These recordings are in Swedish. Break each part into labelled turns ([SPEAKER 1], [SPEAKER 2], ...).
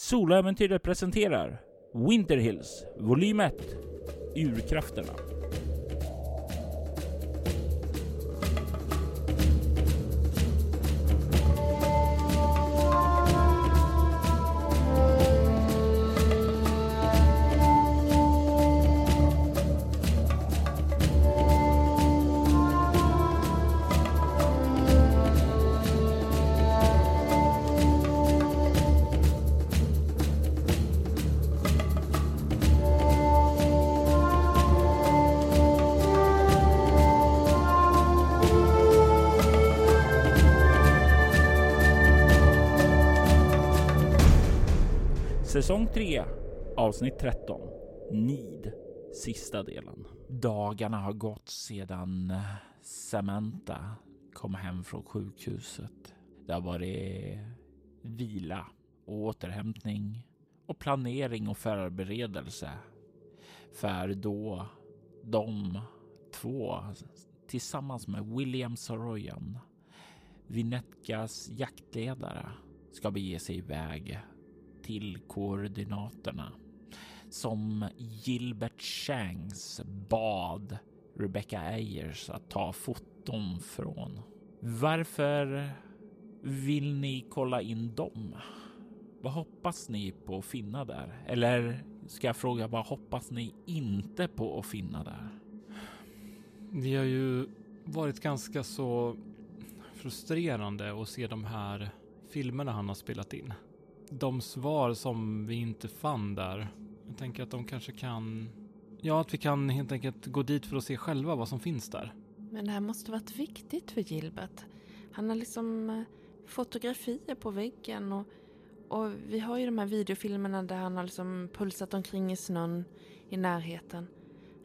[SPEAKER 1] Soläventyret presenterar Winter Hills volym 1 Urkrafterna. Säsong 3 avsnitt 13 Nid sista delen. Dagarna har gått sedan eh, Samantha kom hem från sjukhuset. Det har varit vila och återhämtning och planering och förberedelse för då de två tillsammans med William Soroyan, Vinetkas jaktledare, ska bege sig iväg till koordinaterna som Gilbert Shanks bad Rebecca Ayers att ta foton från. Varför vill ni kolla in dem? Vad hoppas ni på att finna där? Eller ska jag fråga, vad hoppas ni inte på att finna där?
[SPEAKER 2] Det har ju varit ganska så frustrerande att se de här filmerna han har spelat in de svar som vi inte fann där. Jag tänker att de kanske kan... Ja, att vi kan helt enkelt gå dit för att se själva vad som finns där.
[SPEAKER 3] Men det här måste varit viktigt för Gilbert. Han har liksom eh, fotografier på väggen och, och vi har ju de här videofilmerna där han har liksom pulsat omkring i snön i närheten.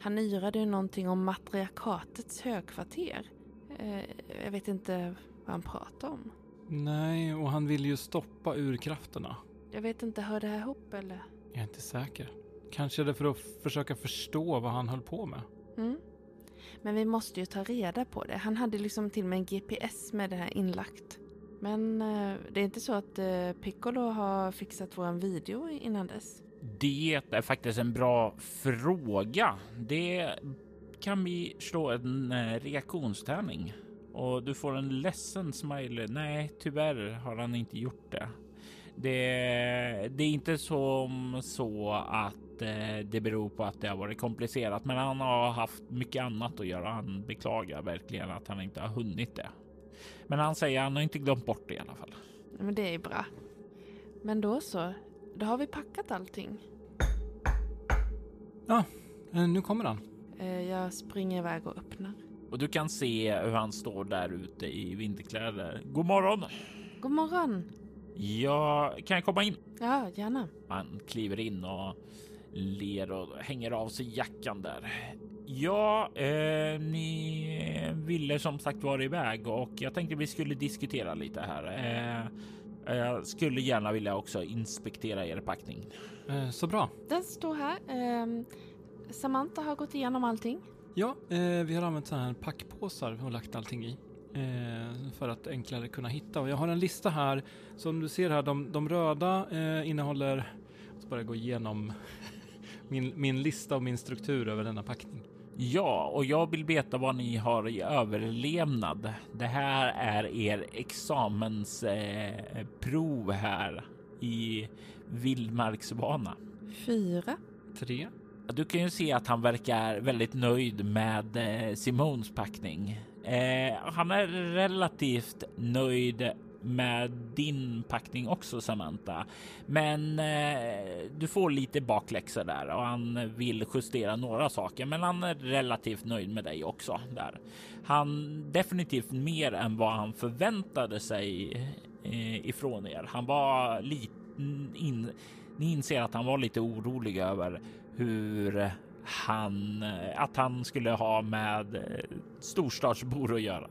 [SPEAKER 3] Han yrade ju någonting om matriarkatets högkvarter. Eh, jag vet inte vad han pratar om.
[SPEAKER 2] Nej, och han vill ju stoppa urkrafterna.
[SPEAKER 3] Jag vet inte, hör det här ihop eller?
[SPEAKER 2] Jag är inte säker. Kanske är det för att försöka förstå vad han höll på med.
[SPEAKER 3] Mm. Men vi måste ju ta reda på det. Han hade liksom till och med en GPS med det här inlagt. Men eh, det är inte så att eh, Piccolo har fixat våran video innan dess?
[SPEAKER 1] Det är faktiskt en bra fråga. Det kan vi slå en eh, reaktionstärning och du får en ledsen smiley. Nej, tyvärr har han inte gjort det. Det, det är inte som så att eh, det beror på att det har varit komplicerat, men han har haft mycket annat att göra. Han beklagar verkligen att han inte har hunnit det. Men han säger att han har inte glömt bort det i alla fall.
[SPEAKER 3] Men det är bra. Men då så, då har vi packat allting.
[SPEAKER 2] Ja, eh, nu kommer han.
[SPEAKER 3] Eh, jag springer iväg och öppnar
[SPEAKER 1] och du kan se hur han står där ute i vinterkläder. God morgon!
[SPEAKER 3] God morgon!
[SPEAKER 1] Ja, kan jag komma in?
[SPEAKER 3] Ja, gärna.
[SPEAKER 1] Han kliver in och ler och hänger av sig jackan där. Ja, eh, ni ville som sagt vara iväg och jag tänkte vi skulle diskutera lite här. Eh, jag skulle gärna vilja också inspektera er packning.
[SPEAKER 2] Eh, så bra.
[SPEAKER 3] Den står här. Eh, Samantha har gått igenom allting.
[SPEAKER 2] Ja, eh, vi har använt sådana här packpåsar och lagt allting i. Eh, för att enklare kunna hitta. Och jag har en lista här. Som du ser här, de, de röda eh, innehåller... Jag ska bara gå igenom min, min lista och min struktur över denna packning.
[SPEAKER 1] Ja, och jag vill veta vad ni har i överlevnad. Det här är er examensprov eh, här i vildmarksbana.
[SPEAKER 3] Fyra.
[SPEAKER 2] Tre.
[SPEAKER 1] Du kan ju se att han verkar väldigt nöjd med eh, Simons packning. Eh, han är relativt nöjd med din packning också Samantha. Men eh, du får lite bakläxa där och han vill justera några saker. Men han är relativt nöjd med dig också där. Han definitivt mer än vad han förväntade sig eh, ifrån er. Han var lite mm, in, ni inser att han var lite orolig över hur han, att han skulle ha med eh, storstadsbor att göra.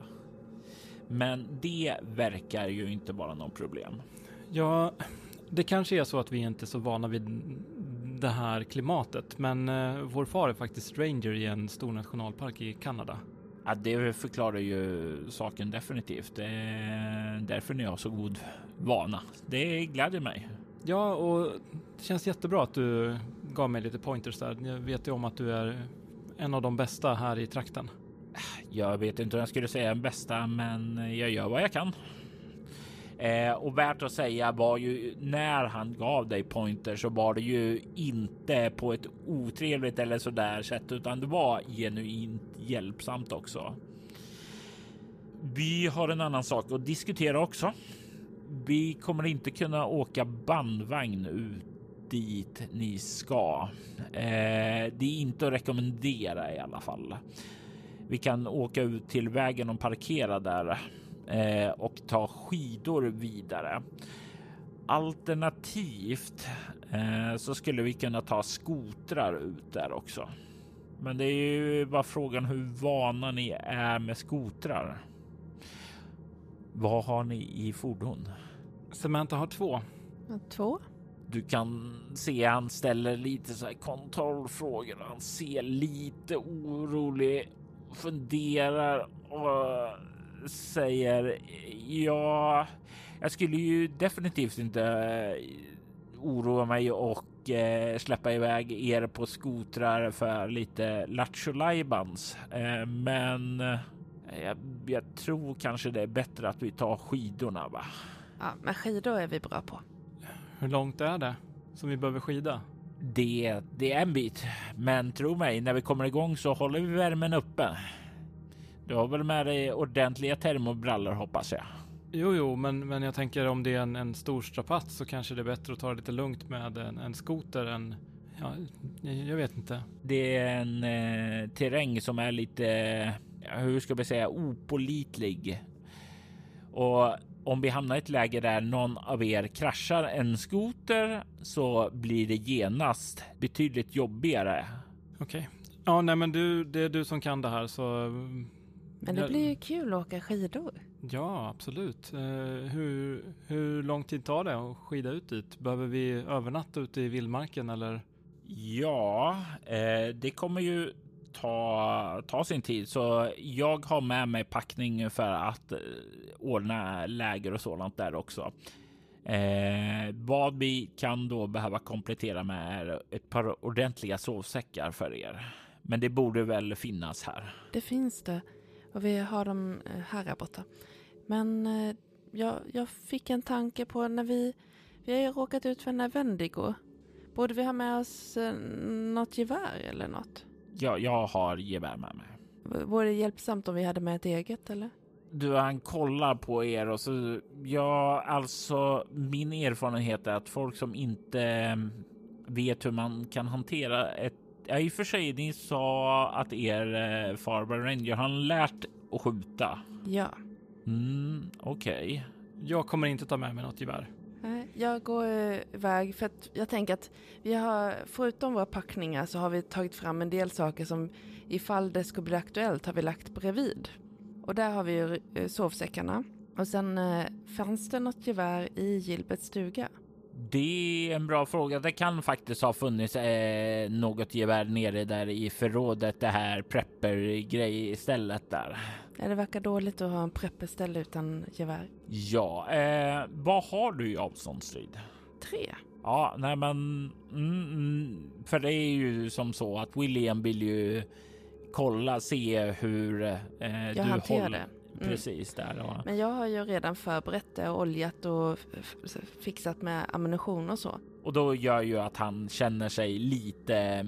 [SPEAKER 1] Men det verkar ju inte vara något problem.
[SPEAKER 2] Ja, det kanske är så att vi inte är så vana vid det här klimatet, men eh, vår far är faktiskt ranger i en stor nationalpark i Kanada.
[SPEAKER 1] Ja, det förklarar ju saken definitivt. Det är därför ni har så god vana. Det gläder mig.
[SPEAKER 2] Ja, och det känns jättebra att du gav mig lite pointers där. Jag vet ju om att du är en av de bästa här i trakten.
[SPEAKER 1] Jag vet inte om jag skulle säga den bästa, men jag gör vad jag kan. Eh, och värt att säga var ju när han gav dig pointer så var det ju inte på ett otrevligt eller så där sätt, utan det var genuint hjälpsamt också. Vi har en annan sak att diskutera också. Vi kommer inte kunna åka bandvagn ut dit ni ska. Eh, det är inte att rekommendera i alla fall. Vi kan åka ut till vägen och parkera där eh, och ta skidor vidare. Alternativt eh, så skulle vi kunna ta skotrar ut där också. Men det är ju bara frågan hur vana ni är med skotrar. Vad har ni i fordon?
[SPEAKER 2] Samantha har två.
[SPEAKER 3] Två?
[SPEAKER 1] Du kan se han ställer lite så här kontrollfrågor. Han ser lite orolig, funderar och säger ja, jag skulle ju definitivt inte eh, oroa mig och eh, släppa iväg er på skotrar för lite lattjo eh, Men jag, jag, tror kanske det är bättre att vi tar skidorna va?
[SPEAKER 3] Ja, men skidor är vi bra på.
[SPEAKER 2] Hur långt är det som vi behöver skida?
[SPEAKER 1] Det, det är en bit, men tro mig, när vi kommer igång så håller vi värmen uppe. Du har väl med dig ordentliga termobrallor hoppas jag?
[SPEAKER 2] Jo, jo, men, men jag tänker om det är en, en stor strapats så kanske det är bättre att ta det lite lugnt med en, en skoter än Ja, jag vet inte.
[SPEAKER 1] Det är en eh, terräng som är lite, hur ska vi säga, opolitlig. Och om vi hamnar i ett läge där någon av er kraschar en skoter så blir det genast betydligt jobbigare.
[SPEAKER 2] Okej. Okay. Ja, nej, men du, det är du som kan det här så.
[SPEAKER 3] Men det blir ju kul att åka skidor.
[SPEAKER 2] Ja, absolut. Uh, hur, hur lång tid tar det att skida ut dit? Behöver vi övernatta ute i vildmarken eller?
[SPEAKER 1] Ja, eh, det kommer ju ta, ta sin tid. Så jag har med mig packning för att eh, ordna läger och sådant där också. Eh, vad vi kan då behöva komplettera med är ett par ordentliga sovsäckar för er. Men det borde väl finnas här.
[SPEAKER 3] Det finns det och vi har dem eh, här borta. Men eh, jag, jag fick en tanke på när vi, vi har ju råkat ut för en Vendigo. Borde vi ha med oss eh, något gevär eller något?
[SPEAKER 1] Ja, jag har gevär med mig.
[SPEAKER 3] Vore det hjälpsamt om vi hade med ett eget eller?
[SPEAKER 1] Du, han kollar på er och så ja, alltså min erfarenhet är att folk som inte mm, vet hur man kan hantera ett Ja, i och för sig, ni sa att er eh, Farber Ranger har lärt att skjuta.
[SPEAKER 3] Ja.
[SPEAKER 1] Mm, okej. Okay.
[SPEAKER 2] Jag kommer inte ta med mig något gevär.
[SPEAKER 3] Jag går eh, iväg för att jag tänker att vi har, förutom våra packningar så har vi tagit fram en del saker som ifall det skulle bli aktuellt har vi lagt bredvid. Och där har vi ju eh, sovsäckarna. Och sen eh, fanns det något gevär i Gilberts stuga?
[SPEAKER 1] Det är en bra fråga. Det kan faktiskt ha funnits eh, något gevär nere där i förrådet, det här prepper grej stället där.
[SPEAKER 3] Ja, det verkar dåligt att ha en prepperställe utan gevär.
[SPEAKER 1] Ja, eh, vad har du i avståndsstrid?
[SPEAKER 3] Tre.
[SPEAKER 1] Ja, nej men mm, mm, för det är ju som så att William vill ju kolla, se hur eh,
[SPEAKER 3] jag
[SPEAKER 1] du
[SPEAKER 3] hanterar
[SPEAKER 1] håller.
[SPEAKER 3] det.
[SPEAKER 1] Mm. Precis där. Ja.
[SPEAKER 3] Men jag har ju redan förberett det, oljat och fixat med ammunition och så.
[SPEAKER 1] Och då gör ju att han känner sig lite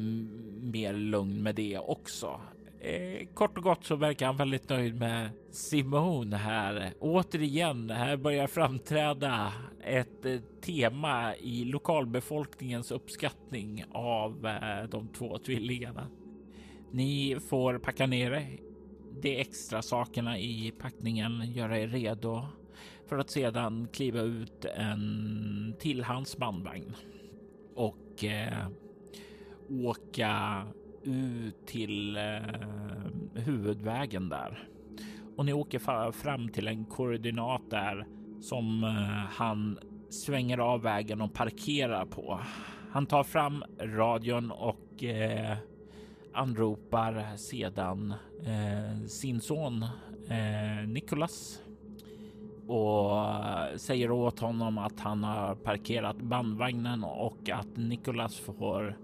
[SPEAKER 1] mer lugn med det också. Eh, kort och gott så verkar han väldigt nöjd med Simon här. Återigen, här börjar framträda ett eh, tema i lokalbefolkningens uppskattning av eh, de två tvillingarna. Ni får packa ner de extra sakerna i packningen, göra er redo för att sedan kliva ut en till hans bandvagn och eh, åka ut till eh, huvudvägen där. Och ni åker fram till en koordinat där som eh, han svänger av vägen och parkerar på. Han tar fram radion och eh, anropar sedan eh, sin son eh, Nicholas. och eh, säger åt honom att han har parkerat bandvagnen och att Nicholas får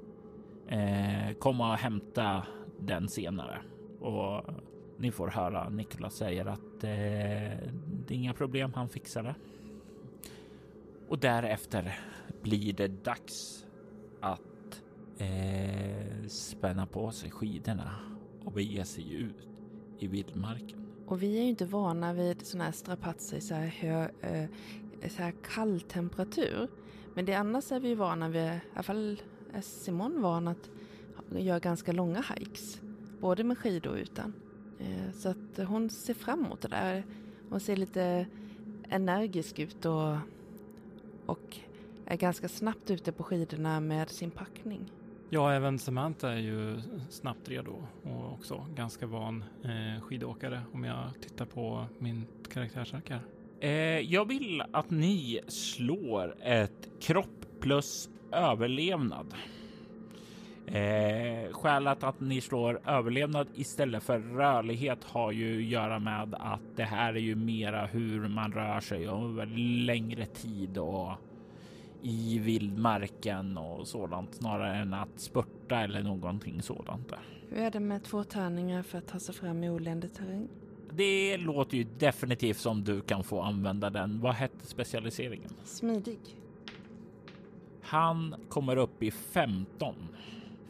[SPEAKER 1] eh, komma och hämta den senare. Och ni får höra Niklas säger att eh, det är inga problem, han fixar det. Och därefter blir det dags att eh, spänna på sig skidorna och bege sig ut i vildmarken.
[SPEAKER 3] Och vi är ju inte vana vid sådana här strapatser i så här, hö, eh, så här kall temperatur. Men det annars är vi vana vid, i alla fall är Simon van att göra ganska långa hikes. Både med skidor och utan. Eh, så att hon ser fram emot det där. Hon ser lite energisk ut och, och är ganska snabbt ute på skidorna med sin packning.
[SPEAKER 2] Ja, även Samantha är ju snabbt redo och också ganska van eh, skidåkare om jag tittar på min karaktärsark här.
[SPEAKER 1] Eh, jag vill att ni slår ett kropp plus överlevnad. Eh, skälet att ni slår överlevnad istället för rörlighet har ju att göra med att det här är ju mera hur man rör sig över längre tid och i vildmarken och sådant snarare än att spurta eller någonting sådant. Där.
[SPEAKER 3] Hur är det med två tärningar för att ta sig fram i oländig terräng?
[SPEAKER 1] Det låter ju definitivt som du kan få använda den. Vad hette specialiseringen?
[SPEAKER 3] Smidig.
[SPEAKER 1] Han kommer upp i 15.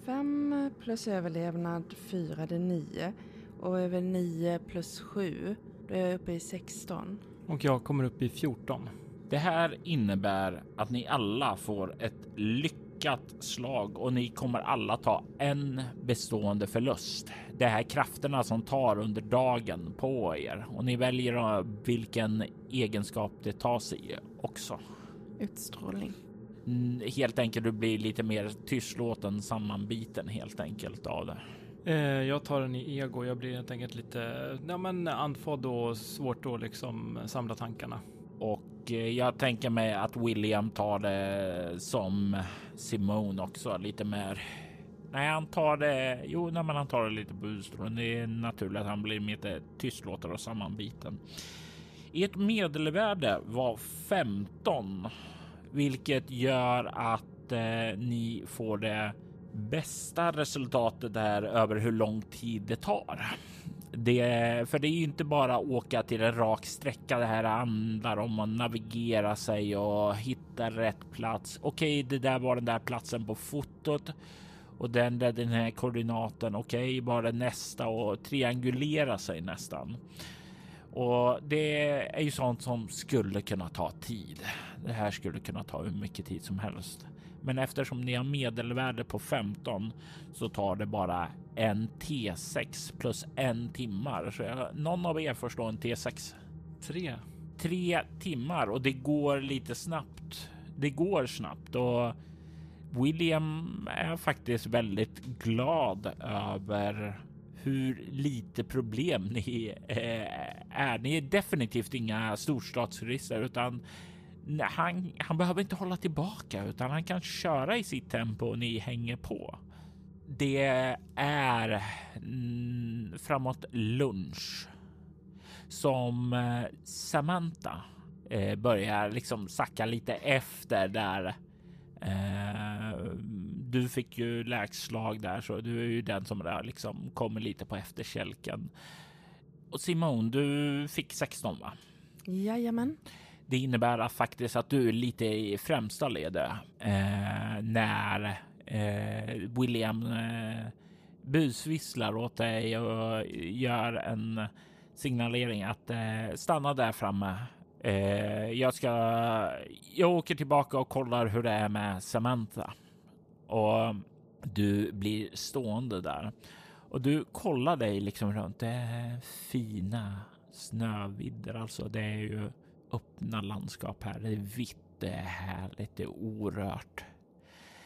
[SPEAKER 3] 5 plus överlevnad 4 det är 9 och över 9 plus 7 då är jag uppe i 16.
[SPEAKER 2] Och jag kommer upp i 14.
[SPEAKER 1] Det här innebär att ni alla får ett lyckat slag och ni kommer alla ta en bestående förlust. Det här krafterna som tar under dagen på er och ni väljer vilken egenskap det tar sig också.
[SPEAKER 3] Utstrålning.
[SPEAKER 1] Mm, helt enkelt, du blir lite mer tystlåten, sammanbiten helt enkelt av det.
[SPEAKER 2] Eh, jag tar den i ego. Jag blir helt enkelt lite ja, men andfådd och svårt att liksom samla tankarna.
[SPEAKER 1] Och eh, jag tänker mig att William tar det som Simone också lite mer. Nej, han tar det. Jo, nej, men han tar det lite på utstrålning. Det är naturligt att han blir lite tystlåtare och sammanbiten. Ert medelvärde var 15 vilket gör att eh, ni får det bästa resultatet där över hur lång tid det tar. Det, för det är ju inte bara åka till en rak sträcka. Det här handlar om att navigera sig och hitta rätt plats. Okej, det där var den där platsen på fotot och den där den här koordinaten. Okej, bara nästa och triangulera sig nästan. Och det är ju sånt som skulle kunna ta tid. Det här skulle kunna ta hur mycket tid som helst. Men eftersom ni har medelvärde på 15 så tar det bara en T6 plus en timmar. Så jag, någon av er får slå en T6.
[SPEAKER 2] Tre.
[SPEAKER 1] Tre timmar och det går lite snabbt. Det går snabbt och William är faktiskt väldigt glad över hur lite problem ni eh, är. Ni är definitivt inga storstadsturister utan han, han behöver inte hålla tillbaka utan han kan köra i sitt tempo och ni hänger på. Det är mm, framåt lunch som eh, Samantha eh, börjar liksom sacka lite efter där. Eh, du fick ju lägslag där så du är ju den som där liksom kommer lite på efterkälken. Och Simone, du fick 16 va?
[SPEAKER 3] Jajamän.
[SPEAKER 1] Det innebär att faktiskt att du är lite i främsta ledet eh, när eh, William eh, busvisslar åt dig och gör en signalering att eh, stanna där framme. Eh, jag ska. Jag åker tillbaka och kollar hur det är med Samantha och du blir stående där och du kollar dig liksom runt. Det är fina snövidder, alltså. Det är ju öppna landskap här. Det är vitt, det är härligt, det är orört.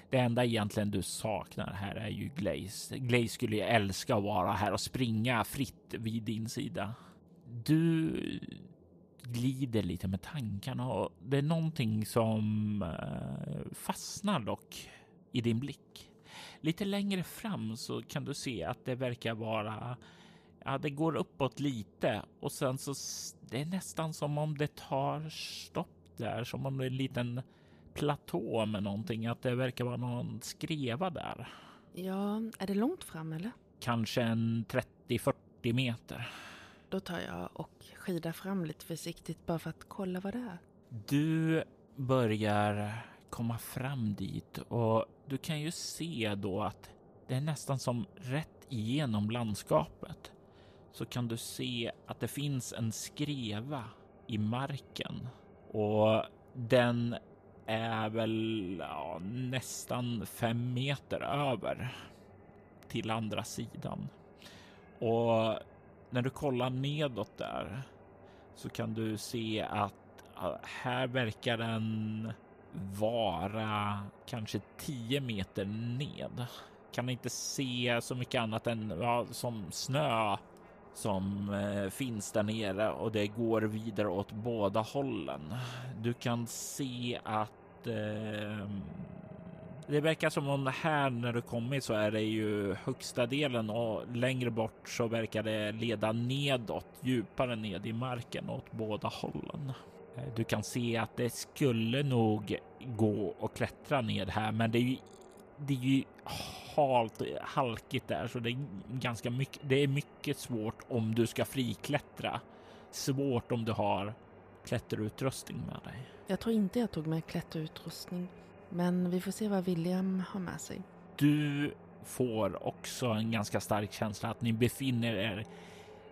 [SPEAKER 1] Det enda egentligen du saknar här är ju Glaze. Glaze skulle ju älska att vara här och springa fritt vid din sida. Du glider lite med tankarna och det är någonting som eh, fastnar dock i din blick. Lite längre fram så kan du se att det verkar vara ja, det går uppåt lite och sen så det är nästan som om det tar stopp där, som om det är en liten platå med någonting, att det verkar vara någon skreva där.
[SPEAKER 3] Ja, är det långt fram eller?
[SPEAKER 1] Kanske en 30-40 meter.
[SPEAKER 3] Då tar jag och skidar fram lite försiktigt bara för att kolla vad det är.
[SPEAKER 1] Du börjar komma fram dit. Och du kan ju se då att det är nästan som rätt igenom landskapet. Så kan du se att det finns en skreva i marken. Och den är väl ja, nästan fem meter över till andra sidan. Och när du kollar nedåt där så kan du se att här verkar den vara kanske 10 meter ned. Kan inte se så mycket annat än ja, som snö som eh, finns där nere och det går vidare åt båda hållen. Du kan se att eh, det verkar som om här när du kommit så är det ju högsta delen och längre bort så verkar det leda nedåt, djupare ned i marken åt båda hållen. Eh, du kan se att det skulle nog gå och klättra ned här, men det är ju, det är ju halt, halkigt där, så det är ganska mycket. Det är mycket svårt om du ska friklättra. Svårt om du har klätterutrustning med dig.
[SPEAKER 3] Jag tror inte jag tog med klätterutrustning, men vi får se vad William har med sig.
[SPEAKER 1] Du får också en ganska stark känsla att ni befinner er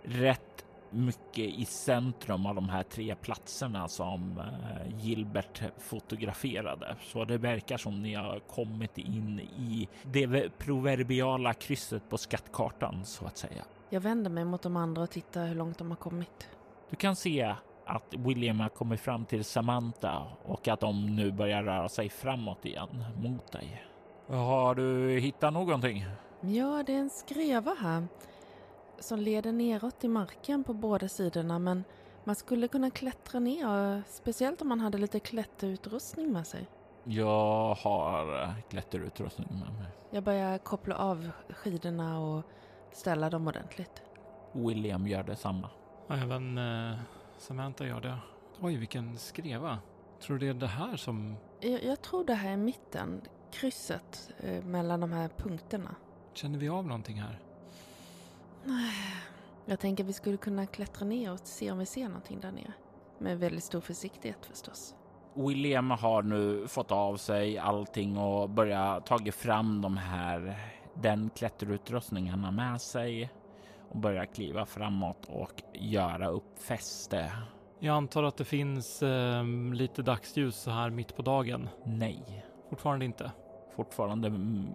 [SPEAKER 1] rätt mycket i centrum av de här tre platserna som eh, Gilbert fotograferade. Så det verkar som ni har kommit in i det proverbiala krysset på skattkartan så att säga.
[SPEAKER 3] Jag vänder mig mot de andra och tittar hur långt de har kommit.
[SPEAKER 1] Du kan se att William har kommit fram till Samantha och att de nu börjar röra sig framåt igen mot dig. Har du hittat någonting?
[SPEAKER 3] Ja, det är en skreva här som leder neråt i marken på båda sidorna men man skulle kunna klättra ner, speciellt om man hade lite klätterutrustning med sig.
[SPEAKER 1] Jag har klätterutrustning med mig.
[SPEAKER 3] Jag börjar koppla av skidorna och ställa dem ordentligt.
[SPEAKER 1] William gör detsamma.
[SPEAKER 2] Ja, även eh, Samantha gör det. Oj, vilken skreva. Tror du det är det här som...
[SPEAKER 3] Jag, jag tror det här är mitten, krysset eh, mellan de här punkterna.
[SPEAKER 2] Känner vi av någonting här?
[SPEAKER 3] Jag tänker vi skulle kunna klättra ner och se om vi ser någonting där nere. Med väldigt stor försiktighet förstås.
[SPEAKER 1] William har nu fått av sig allting och börjat tagit fram de här, den klätterutrustning han har med sig och börjar kliva framåt och göra upp fäste.
[SPEAKER 2] Jag antar att det finns eh, lite dagsljus så här mitt på dagen?
[SPEAKER 1] Nej.
[SPEAKER 2] Fortfarande inte?
[SPEAKER 1] Fortfarande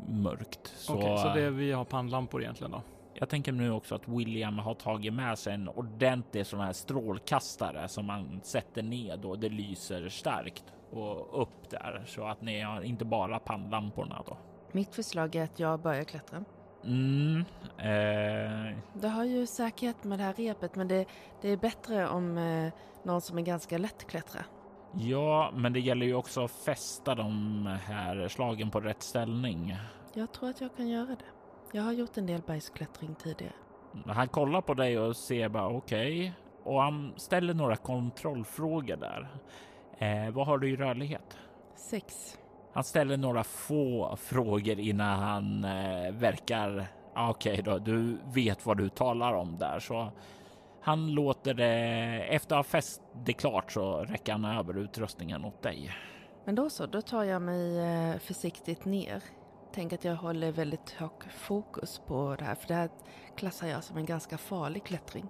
[SPEAKER 1] mörkt.
[SPEAKER 2] Så... Okej, okay, så det är vi har pannlampor egentligen då?
[SPEAKER 1] Jag tänker nu också att William har tagit med sig en ordentlig sån här strålkastare som man sätter ned och det lyser starkt och upp där så att ni har inte bara pannlamporna då.
[SPEAKER 3] Mitt förslag är att jag börjar klättra.
[SPEAKER 1] Mm, eh...
[SPEAKER 3] Det har ju säkerhet med det här repet men det, det är bättre om eh, någon som är ganska lätt klättra.
[SPEAKER 1] Ja, men det gäller ju också att fästa de här slagen på rätt ställning.
[SPEAKER 3] Jag tror att jag kan göra det. Jag har gjort en del bergsklättring tidigare.
[SPEAKER 1] Han kollar på dig och ser bara okej. Okay. Och han ställer några kontrollfrågor där. Eh, vad har du i rörlighet?
[SPEAKER 3] Sex.
[SPEAKER 1] Han ställer några få frågor innan han eh, verkar okej okay då, du vet vad du talar om där så han låter det efter att ha fäst det klart så räcker han över utrustningen åt dig.
[SPEAKER 3] Men då så, då tar jag mig eh, försiktigt ner Tänk att jag håller väldigt hög fokus på det här, för det här klassar jag som en ganska farlig klättring.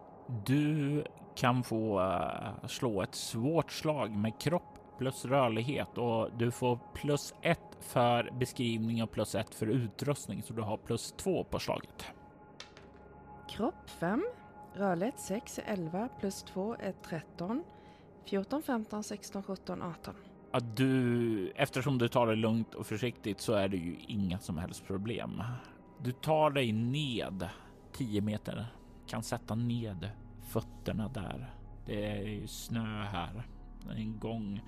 [SPEAKER 1] Du kan få uh, slå ett svårt slag med kropp plus rörlighet och du får plus ett för beskrivning och plus ett för utrustning så du har plus två på slaget.
[SPEAKER 3] Kropp 5, rörlighet 6 11 plus 2 är 13, 14, 15, 16, 17, 18
[SPEAKER 1] att du, eftersom du tar det lugnt och försiktigt så är det ju inga som helst problem. Du tar dig ned 10 meter, kan sätta ned fötterna där. Det är ju snö här. En gång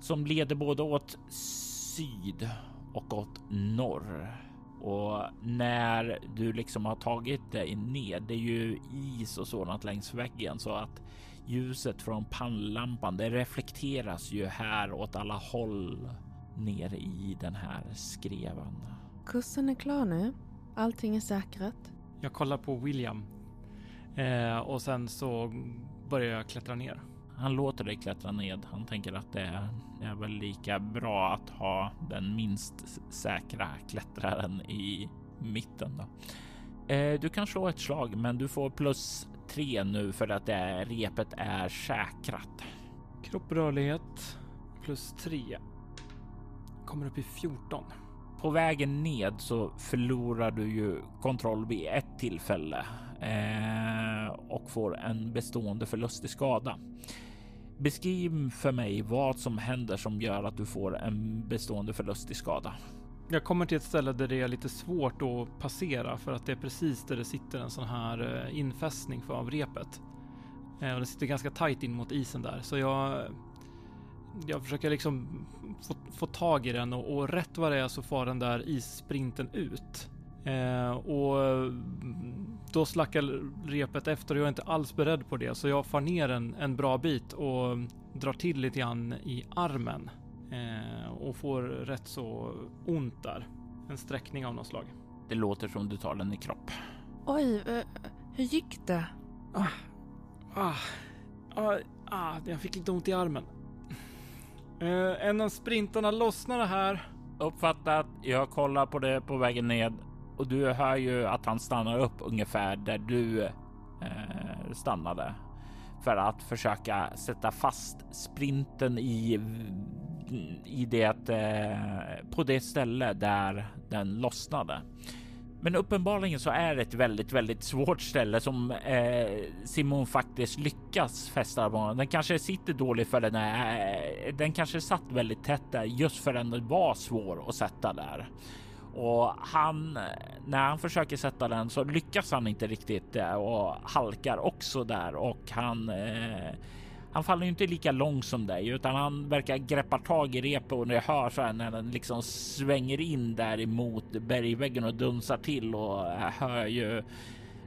[SPEAKER 1] som leder både åt syd och åt norr. Och när du liksom har tagit dig ner, det är ju is och sådant längs väggen så att ljuset från pannlampan, det reflekteras ju här åt alla håll ner i den här skreven.
[SPEAKER 3] Kursen är klar nu. Allting är säkrat.
[SPEAKER 2] Jag kollar på William eh, och sen så börjar jag klättra ner.
[SPEAKER 1] Han låter dig klättra ned. Han tänker att det är, det är väl lika bra att ha den minst säkra klättraren i mitten. Då. Eh, du kan slå ett slag, men du får plus tre nu för att det repet är säkrat.
[SPEAKER 2] Kropprörlighet plus tre. Kommer upp i 14.
[SPEAKER 1] På vägen ned så förlorar du ju kontroll vid ett tillfälle eh, och får en bestående förlust i skada. Beskriv för mig vad som händer som gör att du får en bestående förlust i skada.
[SPEAKER 2] Jag kommer till ett ställe där det är lite svårt att passera för att det är precis där det sitter en sån här eh, infästning för av repet. Eh, och det sitter ganska tajt in mot isen där så jag jag försöker liksom få, få tag i den och, och rätt vad det är så far den där issprinten ut. Eh, och mm, då slackar repet efter och jag är inte alls beredd på det så jag far ner en, en bra bit och drar till lite grann i armen eh, och får rätt så ont där. En sträckning av något slag.
[SPEAKER 1] Det låter som du tar den i kropp.
[SPEAKER 3] Oj, eh, hur gick det?
[SPEAKER 2] Ah, ah, ah, ah, jag fick lite ont i armen. Eh, en av sprintarna lossnade här.
[SPEAKER 1] Uppfattat. Jag kollar på det på vägen ned och du hör ju att han stannar upp ungefär där du eh, stannade för att försöka sätta fast sprinten i i det eh, på det ställe där den lossnade. Men uppenbarligen så är det ett väldigt, väldigt svårt ställe som eh, Simon faktiskt lyckas fästa på. Den kanske sitter dåligt för den är. Eh, den kanske satt väldigt tätt där just för den var svår att sätta där. Och han, när han försöker sätta den så lyckas han inte riktigt eh, och halkar också där och han eh, han faller ju inte lika långt som dig utan han verkar greppa tag i repet och jag hör så här när den liksom svänger in där emot bergväggen och dunsar till och hör ju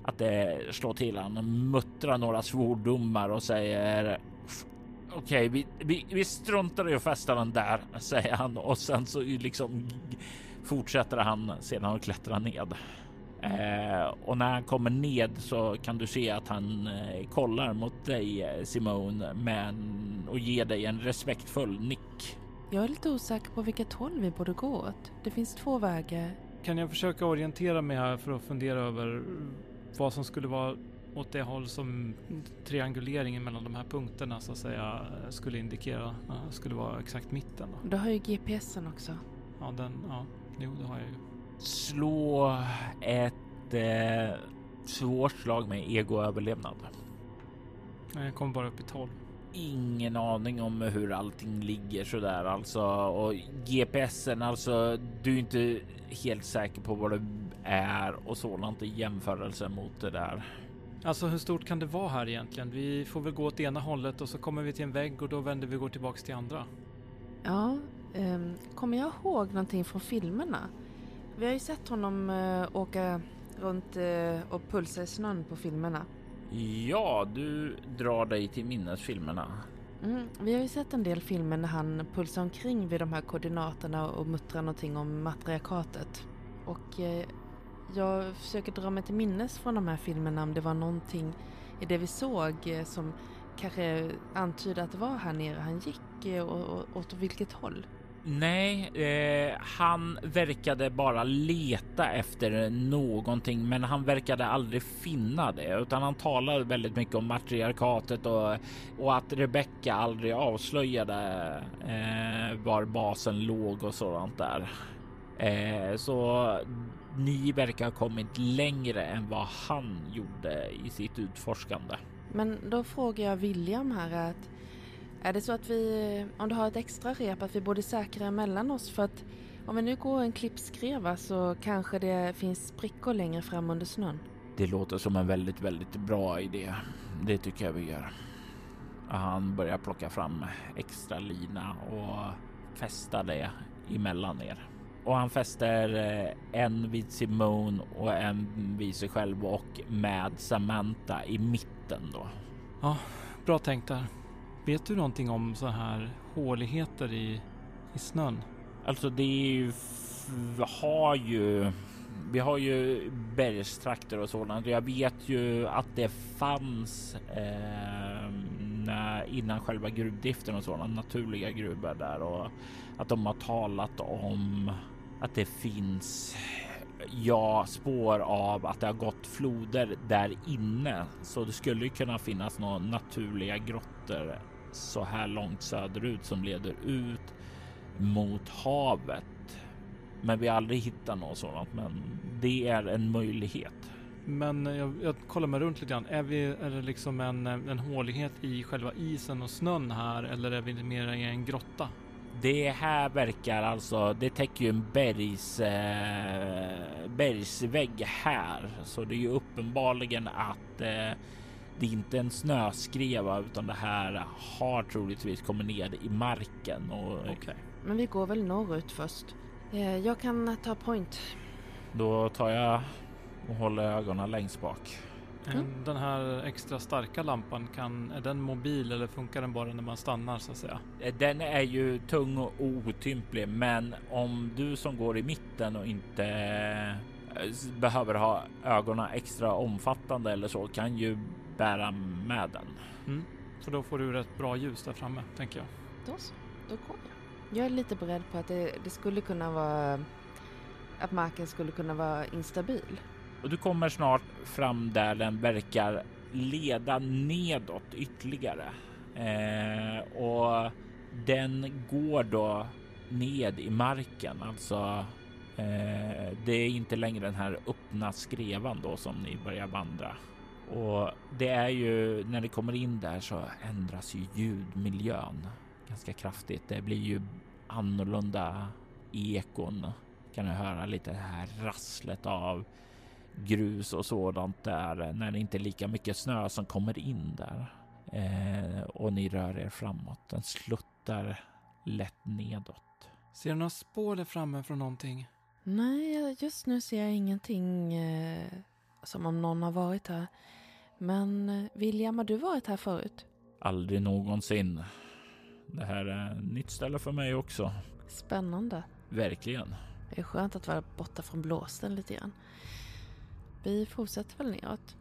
[SPEAKER 1] att det slår till. Han muttrar några svordomar och säger Okej, okay, vi, vi, vi struntar i att fästa den där, säger han och sen så liksom fortsätter han sedan att klättra ned. Eh, och när han kommer ned så kan du se att han eh, kollar mot dig eh, Simone men och ger dig en respektfull nick.
[SPEAKER 3] Jag är lite osäker på vilket håll vi borde gå åt. Det finns två vägar.
[SPEAKER 2] Kan jag försöka orientera mig här för att fundera över vad som skulle vara åt det håll som trianguleringen mellan de här punkterna så att säga skulle indikera skulle vara exakt mitten.
[SPEAKER 3] Då. Du har ju GPSen också.
[SPEAKER 2] Ja, den, ja, jo det har jag ju
[SPEAKER 1] slå ett eh, svårt slag med egoöverlevnad.
[SPEAKER 2] Jag kommer bara upp i 12.
[SPEAKER 1] Ingen aning om hur allting ligger så där alltså och GPSen alltså. Du är inte helt säker på vad det är och sådant i jämförelse mot det där.
[SPEAKER 2] Alltså hur stort kan det vara här egentligen? Vi får väl gå åt ena hållet och så kommer vi till en vägg och då vänder vi och går tillbaks till andra.
[SPEAKER 3] Ja, um, kommer jag ihåg någonting från filmerna? Vi har ju sett honom uh, åka runt uh, och pulsa i snön på filmerna.
[SPEAKER 1] Ja, du drar dig till minnesfilmerna.
[SPEAKER 3] Mm, vi har ju sett en del filmer när han pulsar omkring vid de här koordinaterna och muttrar någonting om matriarkatet. Och eh, jag försöker dra mig till minnes från de här filmerna om det var någonting i det vi såg eh, som kanske antyder att det var här nere han gick eh, och, och åt vilket håll.
[SPEAKER 1] Nej, eh, han verkade bara leta efter någonting, men han verkade aldrig finna det, utan han talade väldigt mycket om matriarkatet och, och att Rebecca aldrig avslöjade eh, var basen låg och sådant där. Eh, så ni verkar ha kommit längre än vad han gjorde i sitt utforskande.
[SPEAKER 3] Men då frågar jag William här att är det så att vi, om du har ett extra rep, att vi borde säkra mellan oss för att om vi nu går en klippskreva så kanske det finns sprickor längre fram under snön?
[SPEAKER 1] Det låter som en väldigt, väldigt bra idé. Det tycker jag vi gör. Han börjar plocka fram extra lina och fästa det emellan er. och han fäster eh, en vid Simone och en vid sig själv och med Samantha i mitten då.
[SPEAKER 2] Ja, bra tänkt där. Vet du någonting om så här håligheter i, i snön?
[SPEAKER 1] Alltså det är ju, vi har ju, vi har ju bergstrakter och sådant. Jag vet ju att det fanns eh, innan själva gruvdriften och sådana naturliga gruvor där och att de har talat om att det finns ja, spår av att det har gått floder där inne. Så det skulle kunna finnas några naturliga grottor så här långt söderut som leder ut mot havet. Men vi har aldrig hittat något sådant, men det är en möjlighet.
[SPEAKER 2] Men jag, jag kollar mig runt lite grann. Är, vi, är det liksom en, en hålighet i själva isen och snön här eller är vi mer i en grotta?
[SPEAKER 1] Det här verkar alltså, det täcker ju en bergs, eh, bergsvägg här, så det är ju uppenbarligen att eh, det är inte en snöskreva utan det här har troligtvis kommit ner i marken. Och...
[SPEAKER 2] Okay.
[SPEAKER 3] Men vi går väl norrut först. Eh, jag kan ta point.
[SPEAKER 1] Då tar jag och håller ögonen längst bak.
[SPEAKER 2] Mm. Den här extra starka lampan, kan, är den mobil eller funkar den bara när man stannar så att säga?
[SPEAKER 1] Eh, den är ju tung och otymplig, men om du som går i mitten och inte eh, behöver ha ögonen extra omfattande eller så kan ju bära med den.
[SPEAKER 2] Mm. För då får du rätt bra ljus där framme, tänker jag.
[SPEAKER 3] Då så, då går jag. Jag är lite beredd på att det, det skulle kunna vara att marken skulle kunna vara instabil.
[SPEAKER 1] Och du kommer snart fram där den verkar leda nedåt ytterligare. Eh, och den går då ned i marken, alltså eh, det är inte längre den här öppna skrevan då som ni börjar vandra. Och det är ju när det kommer in där så ändras ju ljudmiljön ganska kraftigt. Det blir ju annorlunda ekon. Kan du höra lite det här rasslet av grus och sådant där när det inte är lika mycket snö som kommer in där. Eh, och ni rör er framåt. Den sluttar lätt nedåt.
[SPEAKER 2] Ser du några spår där framme från någonting?
[SPEAKER 3] Nej, just nu ser jag ingenting eh, som om någon har varit här. Men eh, William, har du varit här förut?
[SPEAKER 1] Aldrig någonsin. Det här är ett nytt ställe för mig också.
[SPEAKER 3] Spännande.
[SPEAKER 1] Verkligen.
[SPEAKER 3] Det är skönt att vara borta från blåsten lite grann. Vi fortsätter väl neråt.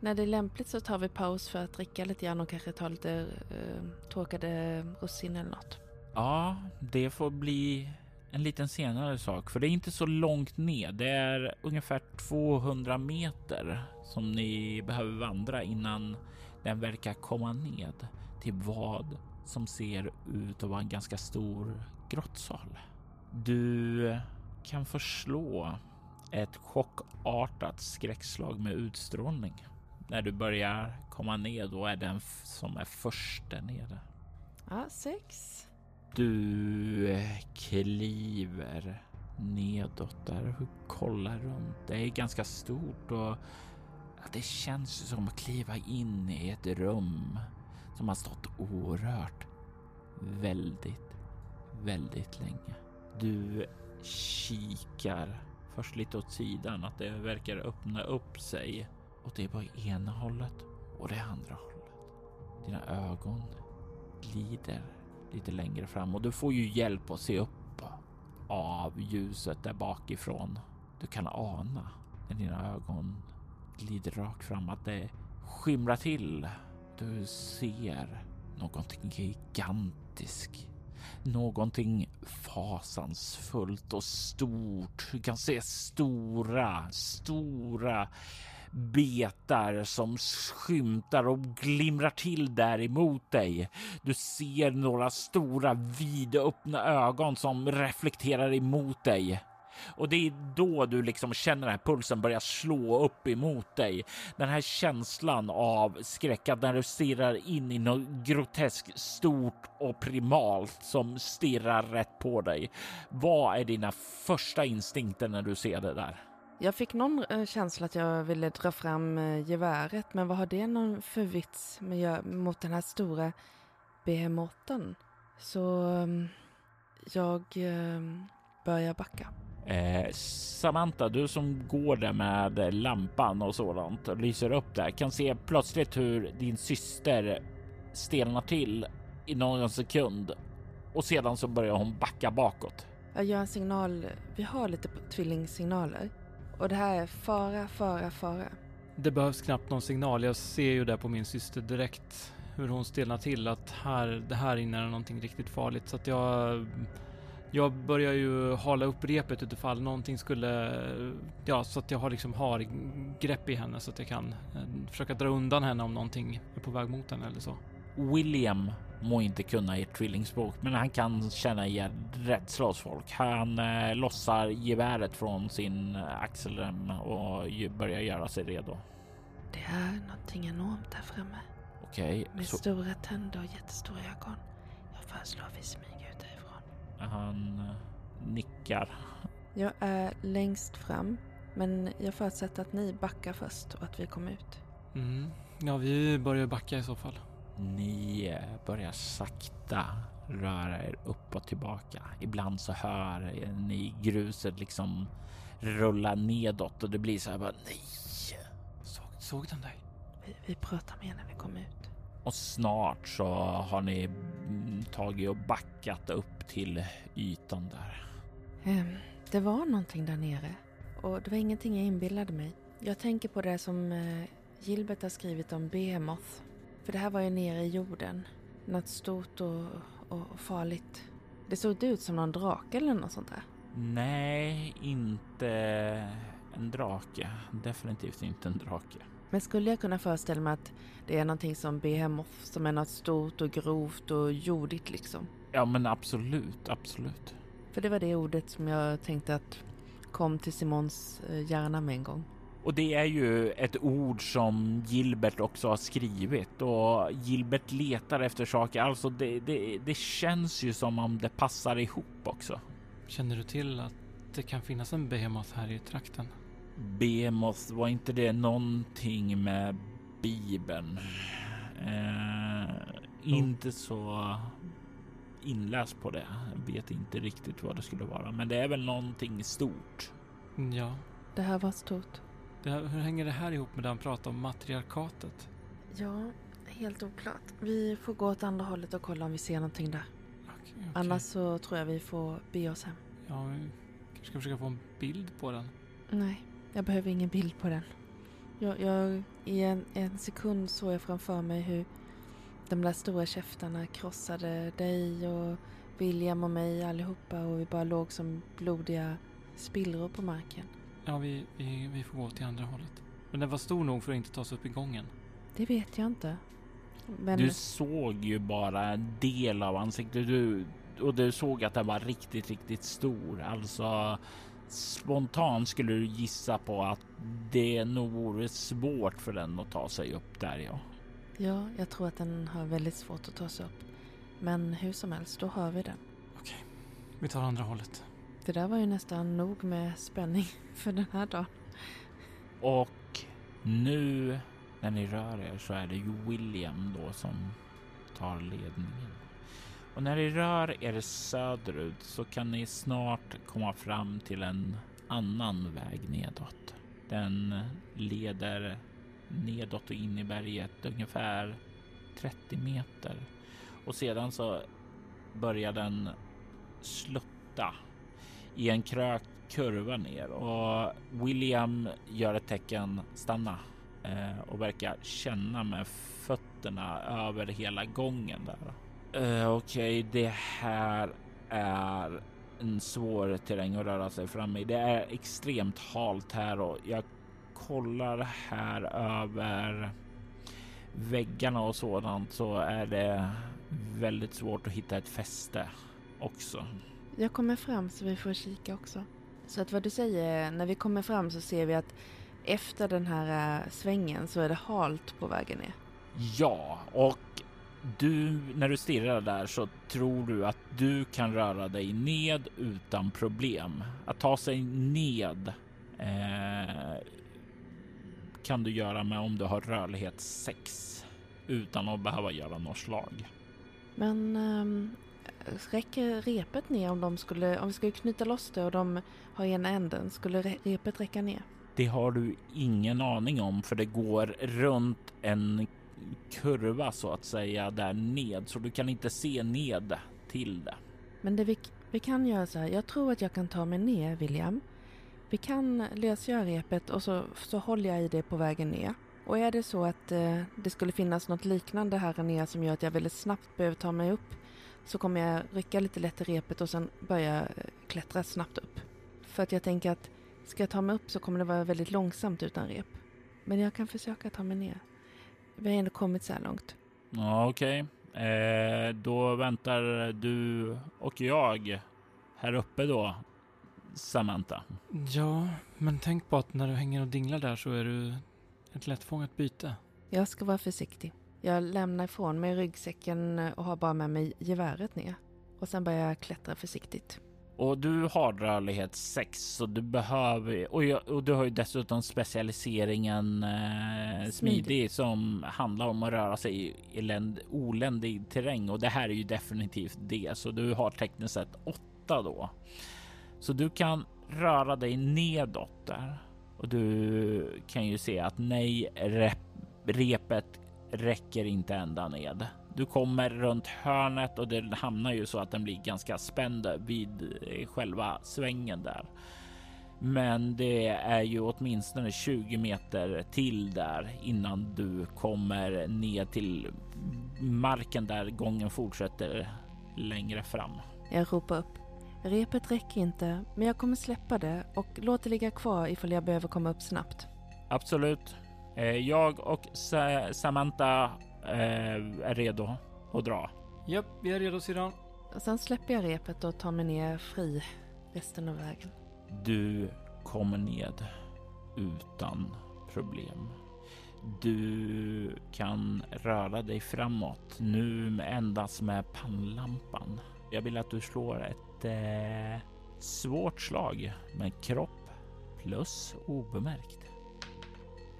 [SPEAKER 3] När det är lämpligt så tar vi paus för att dricka lite grann och kanske ta lite uh, torkade russin eller något.
[SPEAKER 1] Ja, det får bli en liten senare sak, för det är inte så långt ner. Det är ungefär 200 meter som ni behöver vandra innan den verkar komma ned till vad som ser ut att vara en ganska stor grottsal. Du kan förslå ett chockartat skräckslag med utstrålning. När du börjar komma ned, då är den som är först där nere.
[SPEAKER 3] Ja, sex.
[SPEAKER 1] Du eh, kliver nedåt där och kollar runt. Det är ganska stort och det känns som att kliva in i ett rum som har stått orört väldigt, väldigt länge. Du kikar först lite åt sidan, att det verkar öppna upp sig och det är bara ena hållet och det andra hållet. Dina ögon glider lite längre fram och du får ju hjälp att se upp av ljuset där bakifrån. Du kan ana när dina ögon glider rakt fram att det skimrar till. Du ser någonting gigantiskt någonting fasansfullt och stort. Du kan se stora, stora betar som skymtar och glimrar till där emot dig. Du ser några stora vidöppna ögon som reflekterar emot dig. Och det är då du liksom känner den här pulsen börja slå upp emot dig. Den här känslan av skräck att när du stirrar in i något groteskt stort och primalt som stirrar rätt på dig. Vad är dina första instinkter när du ser det där?
[SPEAKER 3] Jag fick någon eh, känsla att jag ville dra fram eh, geväret, men vad har det någon för vits med, mot den här stora behemoten? Så mm, jag ehm, börjar backa.
[SPEAKER 1] Eh, Samantha, du som går där med lampan och sådant och lyser upp där kan se plötsligt hur din syster stelnar till i någon sekund och sedan så börjar hon backa bakåt.
[SPEAKER 3] Jag gör en signal. Vi har lite tvillingsignaler. Och det här är fara, fara, fara.
[SPEAKER 2] Det behövs knappt någon signal. Jag ser ju där på min syster direkt hur hon stelnar till att här, det här inne är någonting riktigt farligt. Så att jag, jag börjar ju hala upp repet utifall någonting skulle, ja, så att jag har liksom har grepp i henne så att jag kan eh, försöka dra undan henne om någonting är på väg mot henne eller så.
[SPEAKER 1] William må inte kunna ert tvillingspråk, men han kan känna igen rädsla hos folk. Han eh, lossar geväret från sin axelrem och börjar göra sig redo.
[SPEAKER 3] Det är någonting enormt där framme.
[SPEAKER 1] Okej,
[SPEAKER 3] Med
[SPEAKER 1] så
[SPEAKER 3] stora tänder och jättestora ögon. Jag föreslår vi smyger ut därifrån.
[SPEAKER 1] han eh, nickar.
[SPEAKER 3] Jag är längst fram. Men jag förutsätter att ni backar först och att vi kommer ut.
[SPEAKER 2] Mm. Ja, vi börjar backa i så fall.
[SPEAKER 1] Ni eh, börjar sakta röra er upp och tillbaka. Ibland så hör ni gruset liksom rulla nedåt och det blir så här bara nej.
[SPEAKER 2] Såg, såg den dig?
[SPEAKER 3] Vi, vi pratar mer när vi kommer ut.
[SPEAKER 1] Och snart så har ni mm, tagit och backat upp till ytan där.
[SPEAKER 3] Ehm, det var någonting där nere. Och det var ingenting jag inbillade mig. Jag tänker på det som eh, Gilbert har skrivit om Behemoth. För det här var ju nere i jorden. Något stort och, och, farligt. Det såg ut som någon drake eller något sånt där.
[SPEAKER 1] Nej, inte en drake. Definitivt inte en drake.
[SPEAKER 3] Men skulle jag kunna föreställa mig att det är någonting som Behemoth, som är något stort och grovt och jordigt liksom?
[SPEAKER 1] Ja, men absolut, absolut.
[SPEAKER 3] För det var det ordet som jag tänkte att kom till Simons eh, hjärna med en gång.
[SPEAKER 1] Och det är ju ett ord som Gilbert också har skrivit och Gilbert letar efter saker. Alltså det, det, det känns ju som om det passar ihop också.
[SPEAKER 2] Känner du till att det kan finnas en behemoth här i trakten?
[SPEAKER 1] Behemoth, var inte det någonting med Bibeln? Eh, inte så inläst på det. Jag vet inte riktigt vad det skulle vara, men det är väl någonting stort.
[SPEAKER 2] Ja.
[SPEAKER 3] Det här var stort.
[SPEAKER 2] Här, hur hänger det här ihop med det han pratade om matriarkatet?
[SPEAKER 3] Ja, helt oklart. Vi får gå åt andra hållet och kolla om vi ser någonting där.
[SPEAKER 2] Okej, okej.
[SPEAKER 3] Annars så tror jag vi får be oss hem.
[SPEAKER 2] Ja, vi kanske ska försöka få en bild på den.
[SPEAKER 3] Nej, jag behöver ingen bild på den. Jag, jag, I en, en sekund såg jag framför mig hur de där stora käftarna krossade dig och William och mig allihopa och vi bara låg som blodiga spillror på marken.
[SPEAKER 2] Ja, vi, vi, vi får gå till andra hållet. Men den var stor nog för att inte ta sig upp i gången.
[SPEAKER 3] Det vet jag inte. Men
[SPEAKER 1] Du såg ju bara en del av ansiktet du, och du såg att den var riktigt, riktigt stor. Alltså spontant skulle du gissa på att det nog vore svårt för den att ta sig upp där. Ja,
[SPEAKER 3] ja, jag tror att den har väldigt svårt att ta sig upp. Men hur som helst, då har vi den.
[SPEAKER 2] Okej, vi tar andra hållet.
[SPEAKER 3] Det där var ju nästan nog med spänning för den här dagen.
[SPEAKER 1] och nu när ni rör er så är det ju William då som tar ledningen. Och när ni rör er söderut så kan ni snart komma fram till en annan väg nedåt. Den leder nedåt och in i berget ungefär 30 meter och sedan så börjar den slutta i en krökt kurva ner och William gör ett tecken stanna eh, och verkar känna med fötterna över hela gången där. Eh, Okej, det här är en svår terräng att röra sig fram i. Det är extremt halt här och jag kollar här över väggarna och sådant så är det väldigt svårt att hitta ett fäste också.
[SPEAKER 3] Jag kommer fram så vi får kika också. Så att vad du säger, när vi kommer fram så ser vi att efter den här äh, svängen så är det halt på vägen ner.
[SPEAKER 1] Ja, och du, när du stirrar där så tror du att du kan röra dig ned utan problem. Att ta sig ned eh, kan du göra med om du har rörlighet 6 utan att behöva göra något slag.
[SPEAKER 3] Men ehm, räcker repet ner om de skulle, om vi skulle knyta loss det och de har ena änden, skulle repet räcka ner?
[SPEAKER 1] Det har du ingen aning om för det går runt en kurva så att säga där ned så du kan inte se ned till det.
[SPEAKER 3] Men det vi, vi kan göra så här, jag tror att jag kan ta mig ner William. Vi kan lösgöra repet och så, så håller jag i det på vägen ner. Och är det så att eh, det skulle finnas något liknande här nere som gör att jag väldigt snabbt behöver ta mig upp så kommer jag rycka lite lätt i repet och sen börja eh, klättra snabbt upp. För att jag tänker att ska jag ta mig upp så kommer det vara väldigt långsamt utan rep. Men jag kan försöka ta mig ner. Vi har ändå kommit så här långt.
[SPEAKER 1] Ja, okej. Okay. Eh, då väntar du och jag här uppe då, Samantha.
[SPEAKER 2] Ja, men tänk på att när du hänger och dinglar där så är du ett lättfångat byte.
[SPEAKER 3] Jag ska vara försiktig. Jag lämnar ifrån mig ryggsäcken och har bara med mig geväret ner. Och sen börjar jag klättra försiktigt.
[SPEAKER 1] Och du har rörlighet 6 så du behöver och, jag, och du har ju dessutom specialiseringen eh, smidig. som handlar om att röra sig i eländ, oländig terräng och det här är ju definitivt det. Så du har tekniskt sett 8 då. Så du kan röra dig nedåt där och du kan ju se att nej, rep, repet räcker inte ända ned. Du kommer runt hörnet och det hamnar ju så att den blir ganska spänd vid själva svängen där. Men det är ju åtminstone 20 meter till där innan du kommer ner till marken där gången fortsätter längre fram.
[SPEAKER 3] Jag ropar upp. Repet räcker inte, men jag kommer släppa det och låt det ligga kvar ifall jag behöver komma upp snabbt.
[SPEAKER 1] Absolut. Eh, jag och Samantha eh, är redo att dra.
[SPEAKER 2] Japp, vi är redo syrran.
[SPEAKER 3] Sen släpper jag repet och tar mig ner fri resten av vägen.
[SPEAKER 1] Du kommer ned utan problem. Du kan röra dig framåt nu endast med pannlampan. Jag vill att du slår ett eh, svårt slag med kropp plus obemärkt.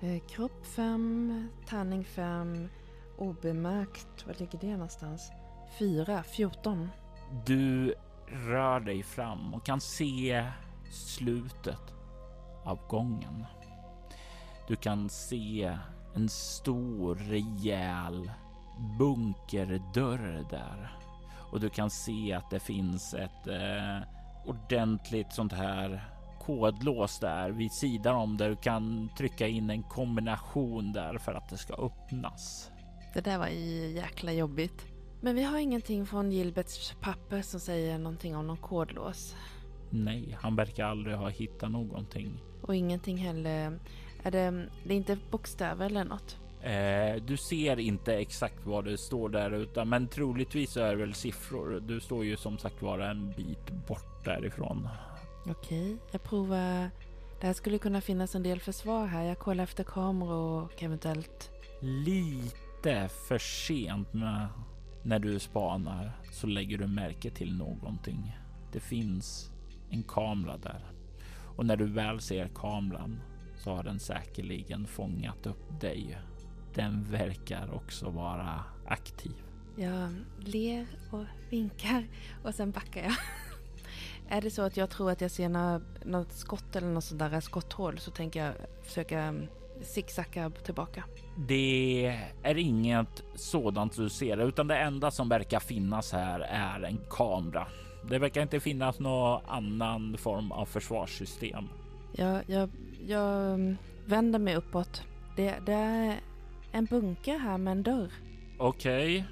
[SPEAKER 3] Eh, kropp 5, tärning 5, obemärkt. Var ligger det någonstans? 4, 14.
[SPEAKER 1] Du rör dig fram och kan se slutet av gången. Du kan se en stor rejäl bunkerdörr där och du kan se att det finns ett eh, ordentligt sånt här kodlås där vid sidan om där du kan trycka in en kombination där för att det ska öppnas.
[SPEAKER 3] Det där var ju jäkla jobbigt. Men vi har ingenting från Gilberts papper som säger någonting om någon kodlås.
[SPEAKER 1] Nej, han verkar aldrig ha hittat någonting.
[SPEAKER 3] Och ingenting heller. Är det, det är inte bokstäver eller något?
[SPEAKER 1] Eh, du ser inte exakt vad det står där utan men troligtvis är det väl siffror. Du står ju som sagt vara en bit bort därifrån.
[SPEAKER 3] Okej, jag provar. Det här skulle kunna finnas en del försvar här. Jag kollar efter kameror och eventuellt...
[SPEAKER 1] Lite för sent med när du spanar så lägger du märke till någonting. Det finns en kamera där och när du väl ser kameran så har den säkerligen fångat upp dig den verkar också vara aktiv.
[SPEAKER 3] Jag ler och vinkar och sen backar jag. är det så att jag tror att jag ser några, något skott eller något sånt där skotthål så tänker jag försöka mm, zigzacka tillbaka.
[SPEAKER 1] Det är inget sådant du ser, utan det enda som verkar finnas här är en kamera. Det verkar inte finnas någon annan form av försvarssystem.
[SPEAKER 3] Jag, jag, jag mm, vänder mig uppåt. Det, det är en bunker här med en dörr.
[SPEAKER 1] Okej. Okay.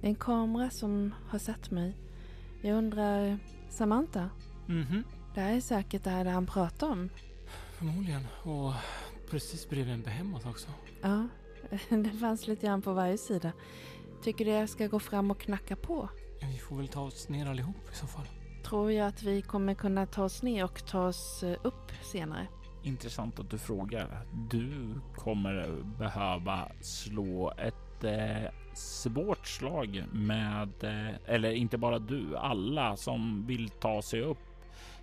[SPEAKER 3] Det är en kamera som har sett mig. Jag undrar, Samantha?
[SPEAKER 2] Mhm.
[SPEAKER 3] Det här är säkert det här han pratar om.
[SPEAKER 2] Förmodligen. Och precis bredvid en behemoth också.
[SPEAKER 3] Ja, det fanns lite grann på varje sida. Tycker du jag ska gå fram och knacka på?
[SPEAKER 2] Ja, vi får väl ta oss ner allihop i så fall.
[SPEAKER 3] Tror jag att vi kommer kunna ta oss ner och ta oss eh, upp senare.
[SPEAKER 1] Intressant att du frågar. Du kommer behöva slå ett eh, svårt slag med, eh, eller inte bara du, alla som vill ta sig upp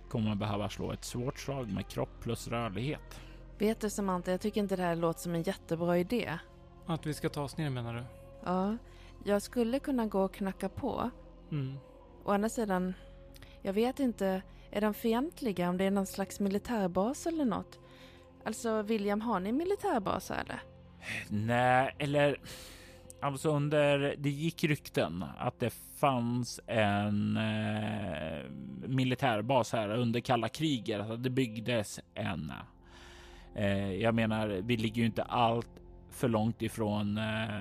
[SPEAKER 1] kommer behöva slå ett svårt slag med kropp plus rörlighet.
[SPEAKER 3] Vet du Samantha, jag tycker inte det här låter som en jättebra idé.
[SPEAKER 2] Att vi ska ta oss ner menar du?
[SPEAKER 3] Ja, jag skulle kunna gå och knacka på.
[SPEAKER 2] Mm.
[SPEAKER 3] Å andra sidan, jag vet inte, är de fientliga om det är någon slags militärbas eller något? Alltså William, har ni militärbas eller?
[SPEAKER 1] Nej, eller alltså under det gick rykten att det fanns en eh, militärbas här under kalla kriget. Alltså det byggdes en. Eh, jag menar, vi ligger ju inte allt för långt ifrån eh,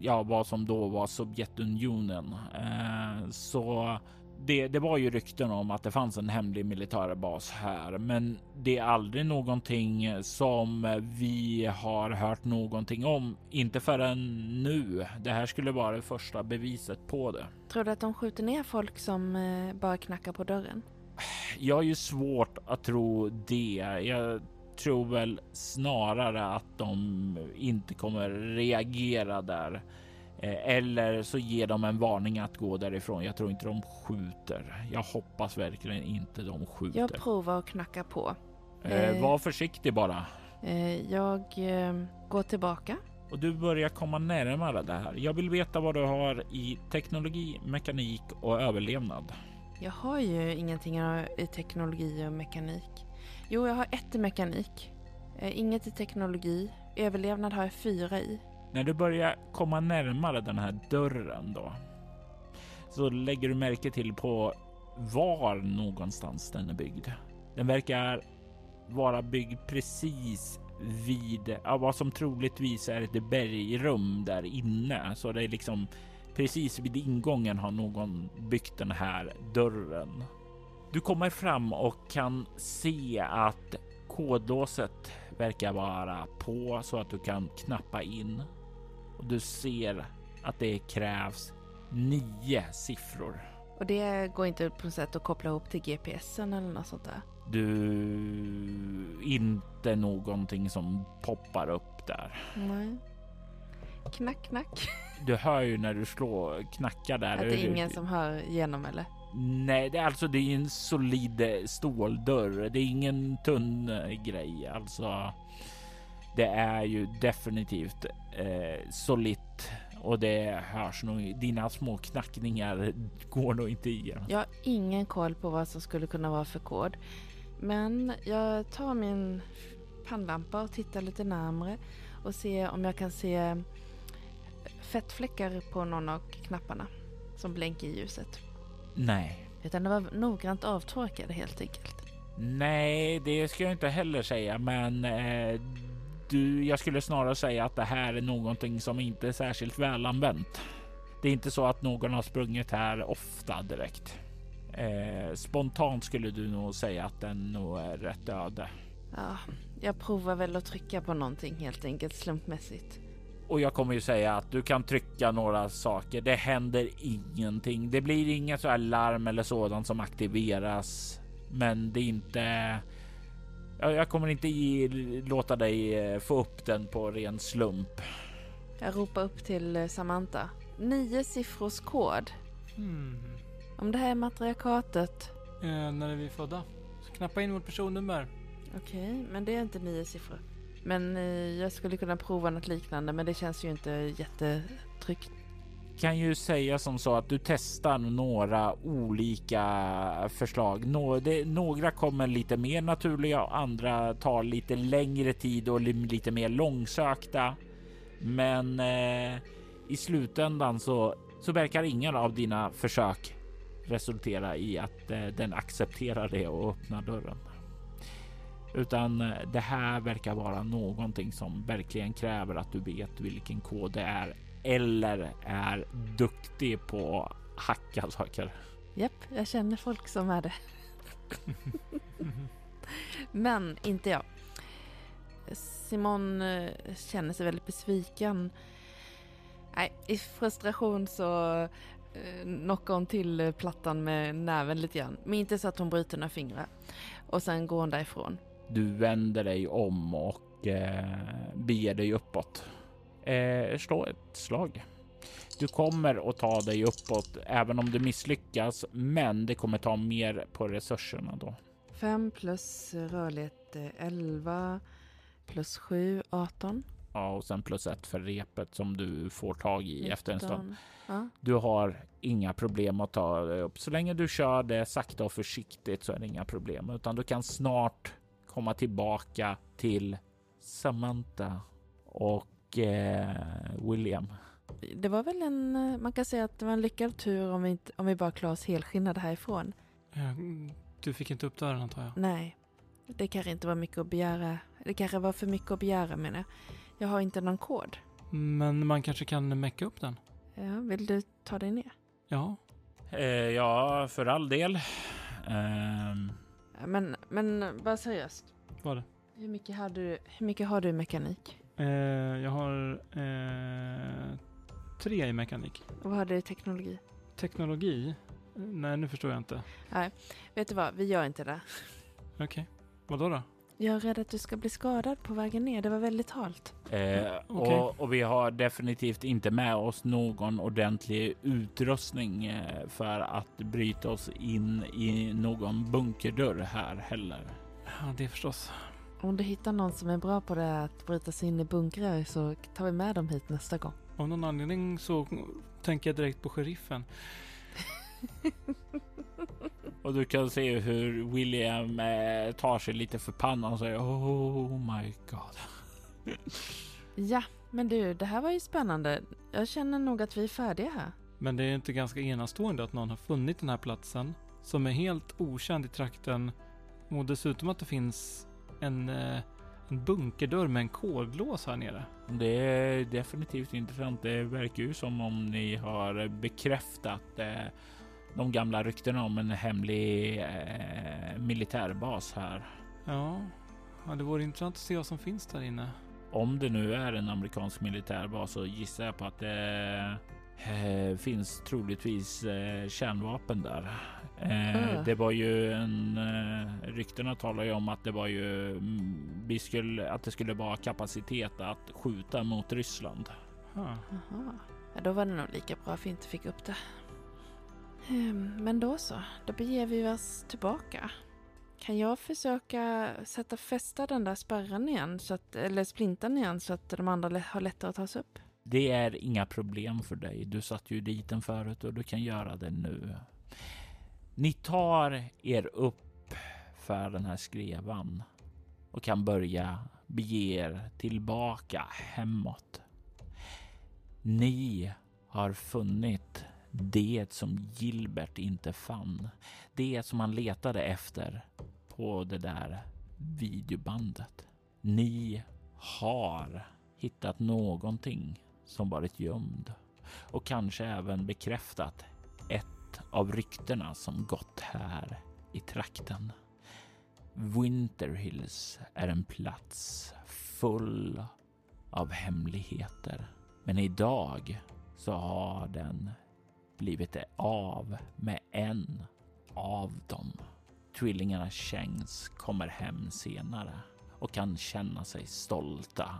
[SPEAKER 1] ja, vad som då var Sovjetunionen. Eh, så det, det, var ju rykten om att det fanns en hemlig militärbas här, men det är aldrig någonting som vi har hört någonting om. Inte förrän nu. Det här skulle vara det första beviset på det.
[SPEAKER 3] Tror du att de skjuter ner folk som eh, bara knackar på dörren?
[SPEAKER 1] Jag har ju svårt att tro det. Jag tror väl snarare att de inte kommer reagera där. Eh, eller så ger de en varning att gå därifrån. Jag tror inte de skjuter. Jag hoppas verkligen inte de skjuter.
[SPEAKER 3] Jag provar att knacka på.
[SPEAKER 1] Eh, var försiktig bara.
[SPEAKER 3] Eh, jag eh, går tillbaka.
[SPEAKER 1] Och du börjar komma närmare det här. Jag vill veta vad du har i teknologi, mekanik och överlevnad.
[SPEAKER 3] Jag har ju ingenting i teknologi och mekanik. Jo, jag har ett i mekanik. Eh, inget i teknologi. Överlevnad har jag fyra i.
[SPEAKER 1] När du börjar komma närmare den här dörren då så lägger du märke till på var någonstans den är byggd. Den verkar vara byggd precis vid vad som troligtvis är ett bergrum där inne. Så det är liksom precis vid ingången har någon byggt den här dörren. Du kommer fram och kan se att kodlåset verkar vara på så att du kan knappa in och du ser att det krävs nio siffror.
[SPEAKER 3] Och det går inte på något sätt att koppla ihop till GPSen eller något sånt där?
[SPEAKER 1] Du, inte någonting som poppar upp där.
[SPEAKER 3] Nej. Knack, knack.
[SPEAKER 1] Du hör ju när du slår, knackar där.
[SPEAKER 3] Att det är ingen som hör igenom eller?
[SPEAKER 1] Nej, det är alltså det är en solid ståldörr. Det är ingen tunn grej alltså. Det är ju definitivt eh, solitt och det hörs nog. Dina små knackningar går nog inte igenom.
[SPEAKER 3] Jag har ingen koll på vad som skulle kunna vara för kod. Men jag tar min pannlampa och tittar lite närmre och ser om jag kan se fettfläckar på någon av knapparna som blänker i ljuset.
[SPEAKER 1] Nej.
[SPEAKER 3] Utan det var noggrant avtorkade helt enkelt.
[SPEAKER 1] Nej, det ska jag inte heller säga, men eh, du, jag skulle snarare säga att det här är någonting som inte är särskilt välanvänt. Det är inte så att någon har sprungit här ofta direkt. Eh, spontant skulle du nog säga att den nog är rätt öde.
[SPEAKER 3] Ja, jag provar väl att trycka på någonting helt enkelt slumpmässigt.
[SPEAKER 1] Och jag kommer ju säga att du kan trycka några saker. Det händer ingenting. Det blir inga så här larm eller sådant som aktiveras. Men det är inte jag kommer inte ge, låta dig eh, få upp den på ren slump.
[SPEAKER 3] Jag ropar upp till eh, Samantha. Nio siffrors kod. Hmm. Om det här är matriarkatet.
[SPEAKER 2] Eh, när är vi födda? Så knappa in vårt personnummer.
[SPEAKER 3] Okej, okay, men det är inte nio siffror. Men eh, jag skulle kunna prova något liknande, men det känns ju inte jättetryggt
[SPEAKER 1] kan ju säga som så att du testar några olika förslag. några kommer lite mer naturliga och andra tar lite längre tid och lite mer långsökta. Men eh, i slutändan så, så verkar ingen av dina försök resultera i att eh, den accepterar det och öppnar dörren. Utan eh, det här verkar vara någonting som verkligen kräver att du vet vilken kod det är eller är duktig på att hacka saker.
[SPEAKER 3] Japp, jag känner folk som är det. Men inte jag. Simon eh, känner sig väldigt besviken. Nej, i frustration så eh, knockar hon till plattan med näven lite grann. Men inte så att hon bryter några fingrar. Och sen går hon därifrån.
[SPEAKER 1] Du vänder dig om och eh, beger dig uppåt eh, slå ett slag. Du kommer att ta dig uppåt även om du misslyckas, men det kommer ta mer på resurserna då.
[SPEAKER 3] 5 plus rörlighet 11 plus 7, 18.
[SPEAKER 1] Ja, och sen plus ett för repet som du får tag i efter en stund.
[SPEAKER 3] 19. Ja.
[SPEAKER 1] Du har inga problem att ta dig upp. Så länge du kör det sakta och försiktigt så är det inga problem, utan du kan snart komma tillbaka till Samantha och eh, William.
[SPEAKER 3] Det var väl en, eh, man kan säga att det var en lyckad tur om vi, inte, om vi bara klarar oss helskinnade härifrån.
[SPEAKER 2] Eh, Du fick inte upp dörren antar jag?
[SPEAKER 3] Nej, det kanske inte var mycket att begära. Det kanske var för mycket att begära menar jag. Jag har inte någon kod.
[SPEAKER 2] Men man kanske kan mecka upp den?
[SPEAKER 3] Ja, vill du ta dig ner?
[SPEAKER 2] Ja.
[SPEAKER 1] Eh, ja, för all del.
[SPEAKER 3] Ja, Men, men bara seriöst.
[SPEAKER 2] Vad
[SPEAKER 3] Hur mycket har du, hur mycket har du i mekanik?
[SPEAKER 2] Eh, jag har eh, tre i mekanik.
[SPEAKER 3] Och vad har du i teknologi?
[SPEAKER 2] Teknologi? Nej, nu förstår jag inte.
[SPEAKER 3] Vet du vad, vi gör inte det.
[SPEAKER 2] Okej. Vad då? då?
[SPEAKER 3] Jag är rädd att du ska bli skadad på vägen ner. Det var väldigt halt.
[SPEAKER 1] Eh,
[SPEAKER 2] Okej.
[SPEAKER 1] och, och vi har definitivt inte med oss någon ordentlig utrustning eh, för att bryta oss in i någon bunkerdörr här heller.
[SPEAKER 2] Ja, det förstås.
[SPEAKER 3] Om du hittar någon som är bra på det att bryta sig in i bunkrar så tar vi med dem hit nästa gång.
[SPEAKER 2] Av någon anledning så tänker jag direkt på sheriffen.
[SPEAKER 1] Och du kan se hur William eh, tar sig lite för pannan och säger Oh my god.
[SPEAKER 3] Ja, men du, det här var ju spännande. Jag känner nog att vi är färdiga här.
[SPEAKER 2] Men det är inte ganska enastående att någon har funnit den här platsen som är helt okänd i trakten och dessutom att det finns en, eh, en bunkerdörr med en kodlås här nere.
[SPEAKER 1] Det är definitivt intressant. Det verkar ju som om ni har bekräftat eh, de gamla ryktena om en hemlig eh, militärbas här.
[SPEAKER 2] Ja, ja, det vore intressant att se vad som finns där inne.
[SPEAKER 1] Om det nu är en amerikansk militärbas så gissar jag på att det eh, finns troligtvis eh, kärnvapen där. Eh,
[SPEAKER 3] Ah.
[SPEAKER 1] Det var ju en... Eh, ryktena talar ju om att det var ju... mm, Vi skulle, att det skulle vara kapacitet att skjuta mot Ryssland.
[SPEAKER 3] Jaha. Ja, då var det nog lika bra att vi inte fick upp det. Ehm, Men då så, då beger vi oss tillbaka. Kan jag försöka sätta fästa den där spärren igen, så att, eller splintan igen, så att de andra har lättare att ta sig upp?
[SPEAKER 1] Det är inga problem för dig. Du satt ju dit den förut och du kan göra det nu. Ni tar er upp för den här skrevan och kan börja bege er tillbaka hemåt. Ni har funnit det som Gilbert inte fann. Det som han letade efter på det där videobandet. Ni har hittat någonting som varit gömd och kanske även bekräftat ett av ryktena som gått här i trakten. Winter Hills är en plats full av hemligheter. Men idag så har den blivit av med en av dem. Tvillingarna Chengs kommer hem senare och kan känna sig stolta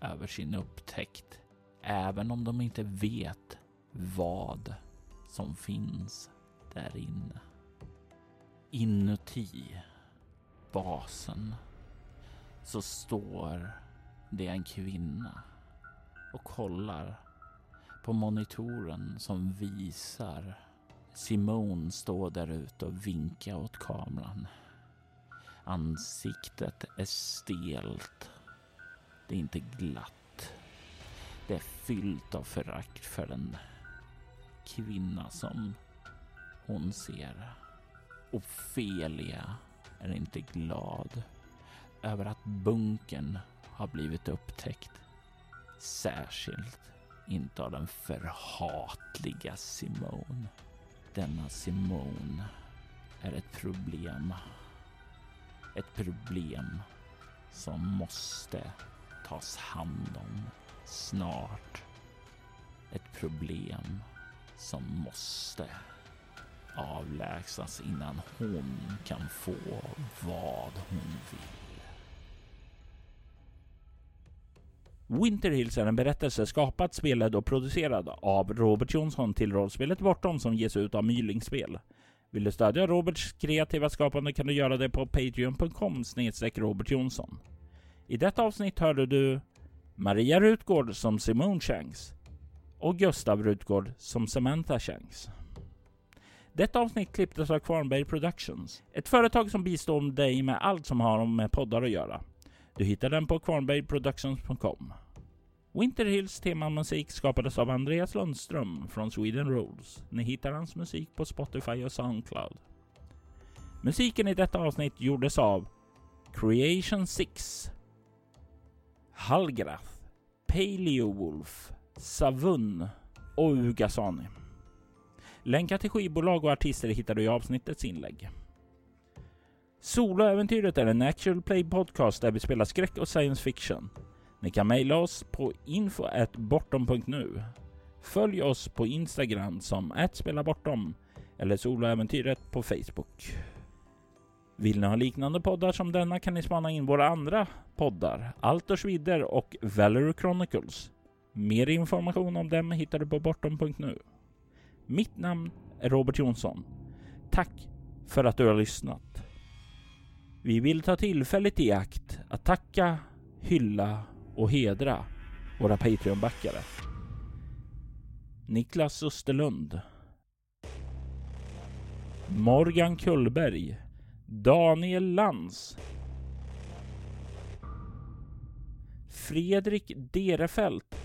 [SPEAKER 1] över sin upptäckt, även om de inte vet vad som finns där inne. Inuti basen så står det en kvinna och kollar på monitoren som visar Simone står där ute och vinkar åt kameran. Ansiktet är stelt. Det är inte glatt. Det är fyllt av förakt för den kvinna som hon ser. Ofelia är inte glad över att bunkern har blivit upptäckt. Särskilt inte av den förhatliga Simone. Denna Simone är ett problem. Ett problem som måste tas hand om snart. Ett problem som måste avlägsnas innan hon kan få vad hon vill. Winter Hills är en berättelse skapad, spelad och producerad av Robert Jonsson till rollspelet Bortom som ges ut av Mylingspel. Vill du stödja Roberts kreativa skapande kan du göra det på patreon.com snedstreck Robert Jonsson. I detta avsnitt hörde du Maria Rutgård som Simone Shanks och Gustav Rutgård som Samantha Shanks. Detta avsnitt klipptes av Kvarnberg Productions, ett företag som bistår dig med allt som har med poddar att göra. Du hittar den på kvarnbergproductions.com. Winter Hills temamusik skapades av Andreas Lundström från Sweden Rules. Ni hittar hans musik på Spotify och Soundcloud. Musiken i detta avsnitt gjordes av Creation 6, Halgrath, Paleowolf, Savun och Ugasani. Länkar till skivbolag och artister hittar du i avsnittets inlägg. Soloäventyret är en actual play podcast där vi spelar skräck och science fiction. Ni kan mejla oss på info.bortom.nu. Följ oss på Instagram som @spelabortom eller Soloäventyret på Facebook. Vill ni ha liknande poddar som denna kan ni spana in våra andra poddar, Alters vidder och Valerie Chronicles. Mer information om dem hittar du på bortom.nu. Mitt namn är Robert Jonsson. Tack för att du har lyssnat. Vi vill ta tillfället i akt att tacka, hylla och hedra våra Patreon-backare. Niklas Österlund. Morgan Kullberg. Daniel Lantz. Fredrik Derefelt.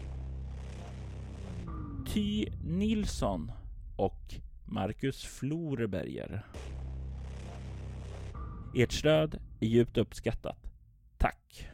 [SPEAKER 1] Ty Nilsson och Marcus Floreberger. Ert stöd är djupt uppskattat. Tack!